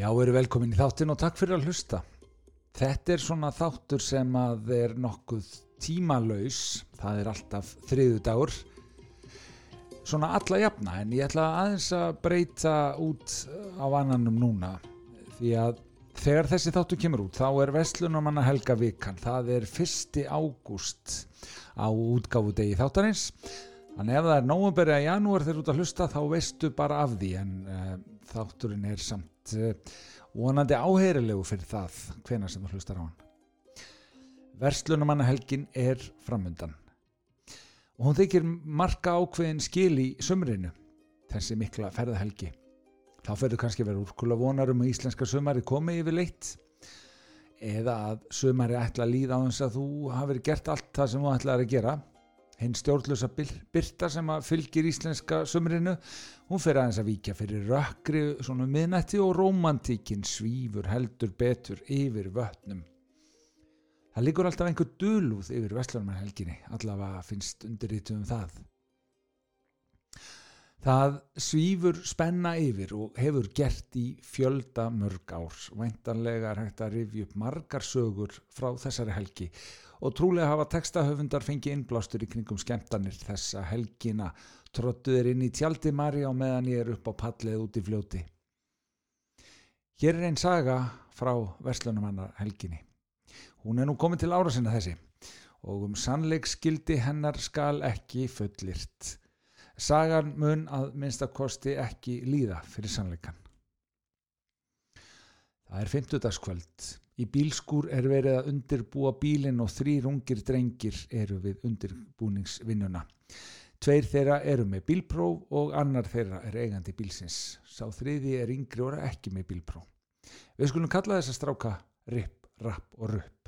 Já, veru velkomin í þáttin og takk fyrir að hlusta. Þetta er svona þáttur sem að er nokkuð tímalauðs, það er alltaf þriðu dagur, svona alla jafna en ég ætla aðeins að breyta út á annanum núna. Því að þegar þessi þáttur kemur út þá er Vestlunumanna Helga Vikan, það er 1. ágúst á útgáfu degi þáttarins. Þannig ef það er nógumber eða janúar þegar þú ert að hlusta þá veistu bara af því. En uh, þátturinn er samt uh, vonandi áheyrilegu fyrir það hvena sem þú hlustar á hann. Verslunumannahelgin er framundan og hún þykir marka ákveðin skil í sömrinu þessi mikla ferðahelgi. Þá ferður kannski verið úrkula vonarum að íslenska sömari komi yfir leitt eða að sömari ætla að líða á þess að þú hafið gert allt það sem þú ætlaði að gera hinn stjórnlösa byrta sem fylgir íslenska sömrinu hún fer aðeins að víkja fyrir rökkri svona miðnætti og romantíkin svífur heldur betur yfir vötnum. Það líkur alltaf einhver dölúð yfir Vestlarmannhelginni allavega finnst undirritum það Það svífur spenna yfir og hefur gert í fjölda mörg árs. Væntanlega er hægt að rifja upp margar sögur frá þessari helgi og trúlega hafa textahöfundar fengið innblástur í kringum skemmtanir þessa helgina. Trottuðir inn í tjaldi Mari á meðan ég er upp á pallið út í fljóti. Hér er einn saga frá Verslunumannar helginni. Hún er nú komin til ára sinna þessi og um sannleikskildi hennar skal ekki fullirt. Sagan mun að minnstakosti ekki líða fyrir sannleikan. Það er fymtudagskvöld. Í bílskúr er verið að undirbúa bílinn og þrýr ungir drengir eru við undirbúningsvinnuna. Tveir þeirra eru með bílpróf og annar þeirra er eigandi bílsins. Sá þriði er yngri og ekki með bílpróf. Við skulum kalla þess að stráka ripp, rapp og rupp.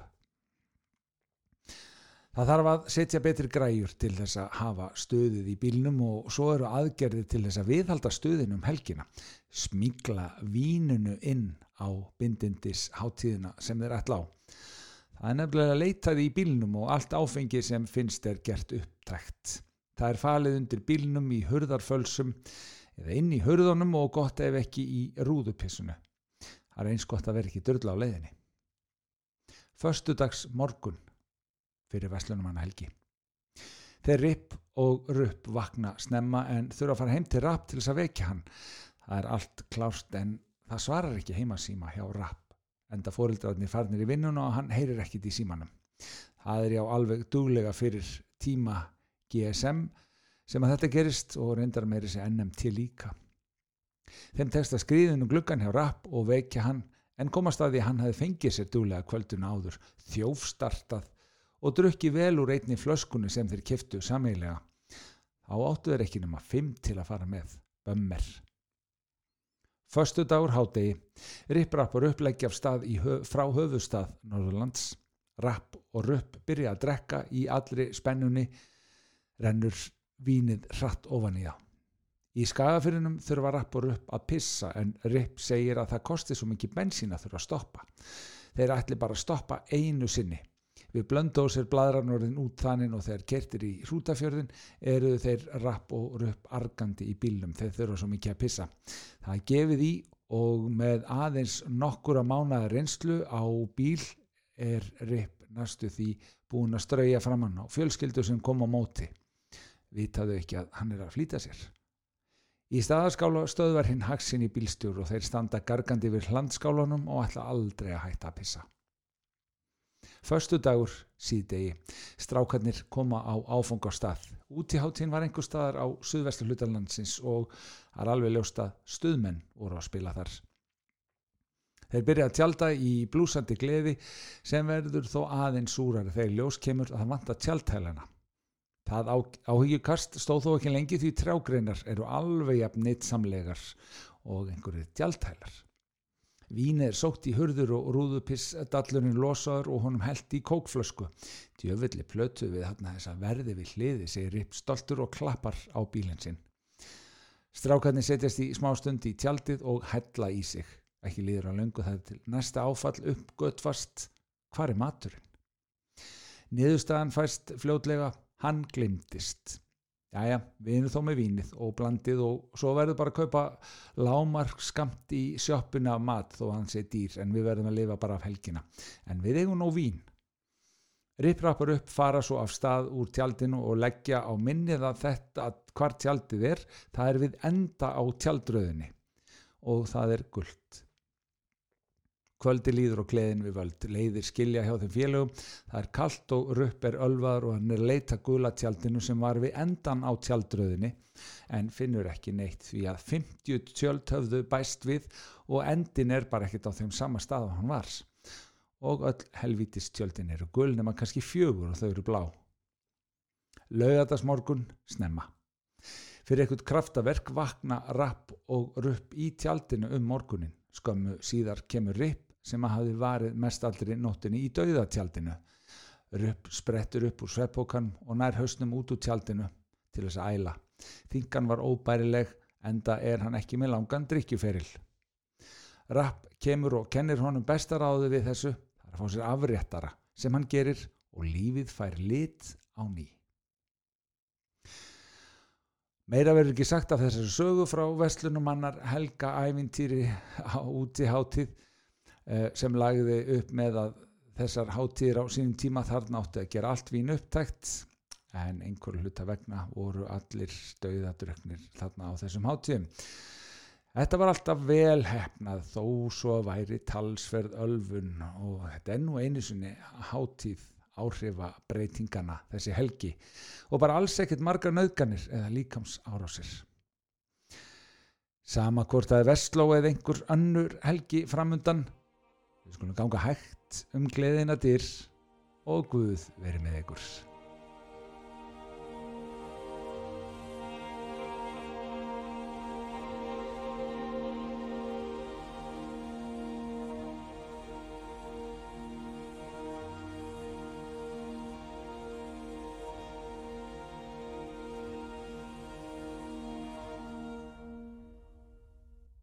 Það þarf að setja betri græjur til þess að hafa stöðið í bílnum og svo eru aðgerðið til þess að viðhalda stöðin um helgina. Smíkla vínunu inn á bindindis háttíðina sem þeir ætla á. Það er nefnilega leitaði í bílnum og allt áfengi sem finnst er gert upptækt. Það er falið undir bílnum í hurðarfölsum eða inn í hurðunum og gott ef ekki í rúðupissunu. Það er eins gott að vera ekki dörla á leiðinni. Föstudags morgun fyrir Veslunumanna helgi. Þeir ripp og rupp vakna snemma en þurfa að fara heim til rapp til þess að vekja hann. Það er allt klást en það svarar ekki heimasíma hjá rapp. Enda fórildræðinni farnir í vinnuna og hann heyrir ekkit í símanum. Það er já alveg duglega fyrir tíma GSM sem að þetta gerist og reyndar meiri sig NM til líka. Þeim tekst að skriðinu gluggan hjá rapp og vekja hann en komast að því hann hefði fengið sér duglega kvöldun áður, þjófstartað og drukki vel úr einni flöskunni sem þeir kiftu sameilega. Á áttu þeir ekki nema fimm til að fara með, bömmer. Föstu dagur hádegi, ripprappur uppleggja af stað höf, frá höfustad Norðurlands, rapp og rupp byrja að drekka í allri spennunni, rennur vínið hratt ofan í það. Í skagafyrinum þurfa rapp og rupp að pissa en ripp segir að það kosti svo mikið bensín að þurfa að stoppa. Þeir ætli bara að stoppa einu sinni við blöndósir bladrannorðin út þannin og þegar kertir í hrútafjörðin eru þeir rapp og rupp argandi í bílnum. Þeir þurfa svo mikið að pissa. Það gefið í og með aðeins nokkura mánaða reynslu á bíl er ripp næstu því búin að strauja framann á fjölskyldu sem kom á móti. Vitaðu ekki að hann er að flýta sér? Í staðaskála stöðvar hinn haksin í bílstjóru og þeir standa gargandi við hlandskálunum og ætla aldrei að hætta að pissa. Föstu dagur síðdegi. Strákarnir koma á áfangastað. Útiháttín var einhver staðar á suðvestu hlutarlandsins og það er alveg ljósta stuðmenn voru að spila þar. Þeir byrja að tjálta í blúsandi gleði sem verður þó aðeins súrar þegar ljós kemur að það vanta tjáltælana. Það áhyggjukast stóð þó ekki lengi því trjágreinar eru alveg jafn neitt samlegar og einhverju tjáltælar. Vín er sótt í hurður og rúðupissdallurinn losaður og honum held í kókflösku. Djöfelli plötu við þess að verði við hliði, segir Ripp stoltur og klappar á bílinn sinn. Strákarnir setjast í smá stund í tjaldið og hella í sig. Ekki líður á löngu það til næsta áfall uppgötvast. Hvar er maturinn? Niðurstaðan fæst fljótlega, hann glimtist. Jæja, við erum þó með vínið og blandið og svo verður bara að kaupa lámark skamt í sjöppuna mat þó hann sé dýr en við verðum að lifa bara af helgina. En við eigum nóg vín. Riprappar upp fara svo af stað úr tjaldinu og leggja á minnið að þetta að hvar tjaldið er, það er við enda á tjaldröðinni og það er gullt. Kvöldi líður og gleðin við völd, leiðir skilja hjá þeim félögum, það er kallt og rupp er ölvaður og hann er leita gula tjaldinu sem var við endan á tjaldröðinni en finnur ekki neitt því að 50 tjöld höfðu bæst við og endin er bara ekkit á þeim sama stað og hann var. Og öll helvítis tjöldin eru gul nema kannski fjögur og þau eru blá. Lauðadagsmorgun snemma. Fyrir ekkert kraftaverk vakna rapp og rupp í tjaldinu um morgunin. Skömmu síðar kemur ripp sem að hafi varið mest aldrei nóttinni í dauðatjaldinu. Rupp sprettur upp úr sveppókan og nær hausnum út úr tjaldinu til þess að æla. Þingan var óbærileg enda er hann ekki með langan drikkjuferil. Rapp kemur og kennir honum bestaráðu við þessu, það er að fá sér afréttara sem hann gerir og lífið fær lit á ný. Meira verður ekki sagt af þessari sögu frá Vestlunumannar Helga Ævintýri á úti hátið Eh, sem lagði upp með að þessar hátíðir á sínum tíma þarna átti að gera allt vín upptækt en einhver hluta vegna voru allir stauðadröknir þarna á þessum hátíðum. Þetta var alltaf vel hefnað þó svo væri talsverð ölfun og þetta er nú einu sinni hátíð áhrifa breytingana þessi helgi og bara alls ekkert margar nöðganir eða líkams árásir. Sama hvort að Vestló eða einhver önnur helgi framundan Við skulum ganga hægt um gleðina dyr og Guð verið með ykkur.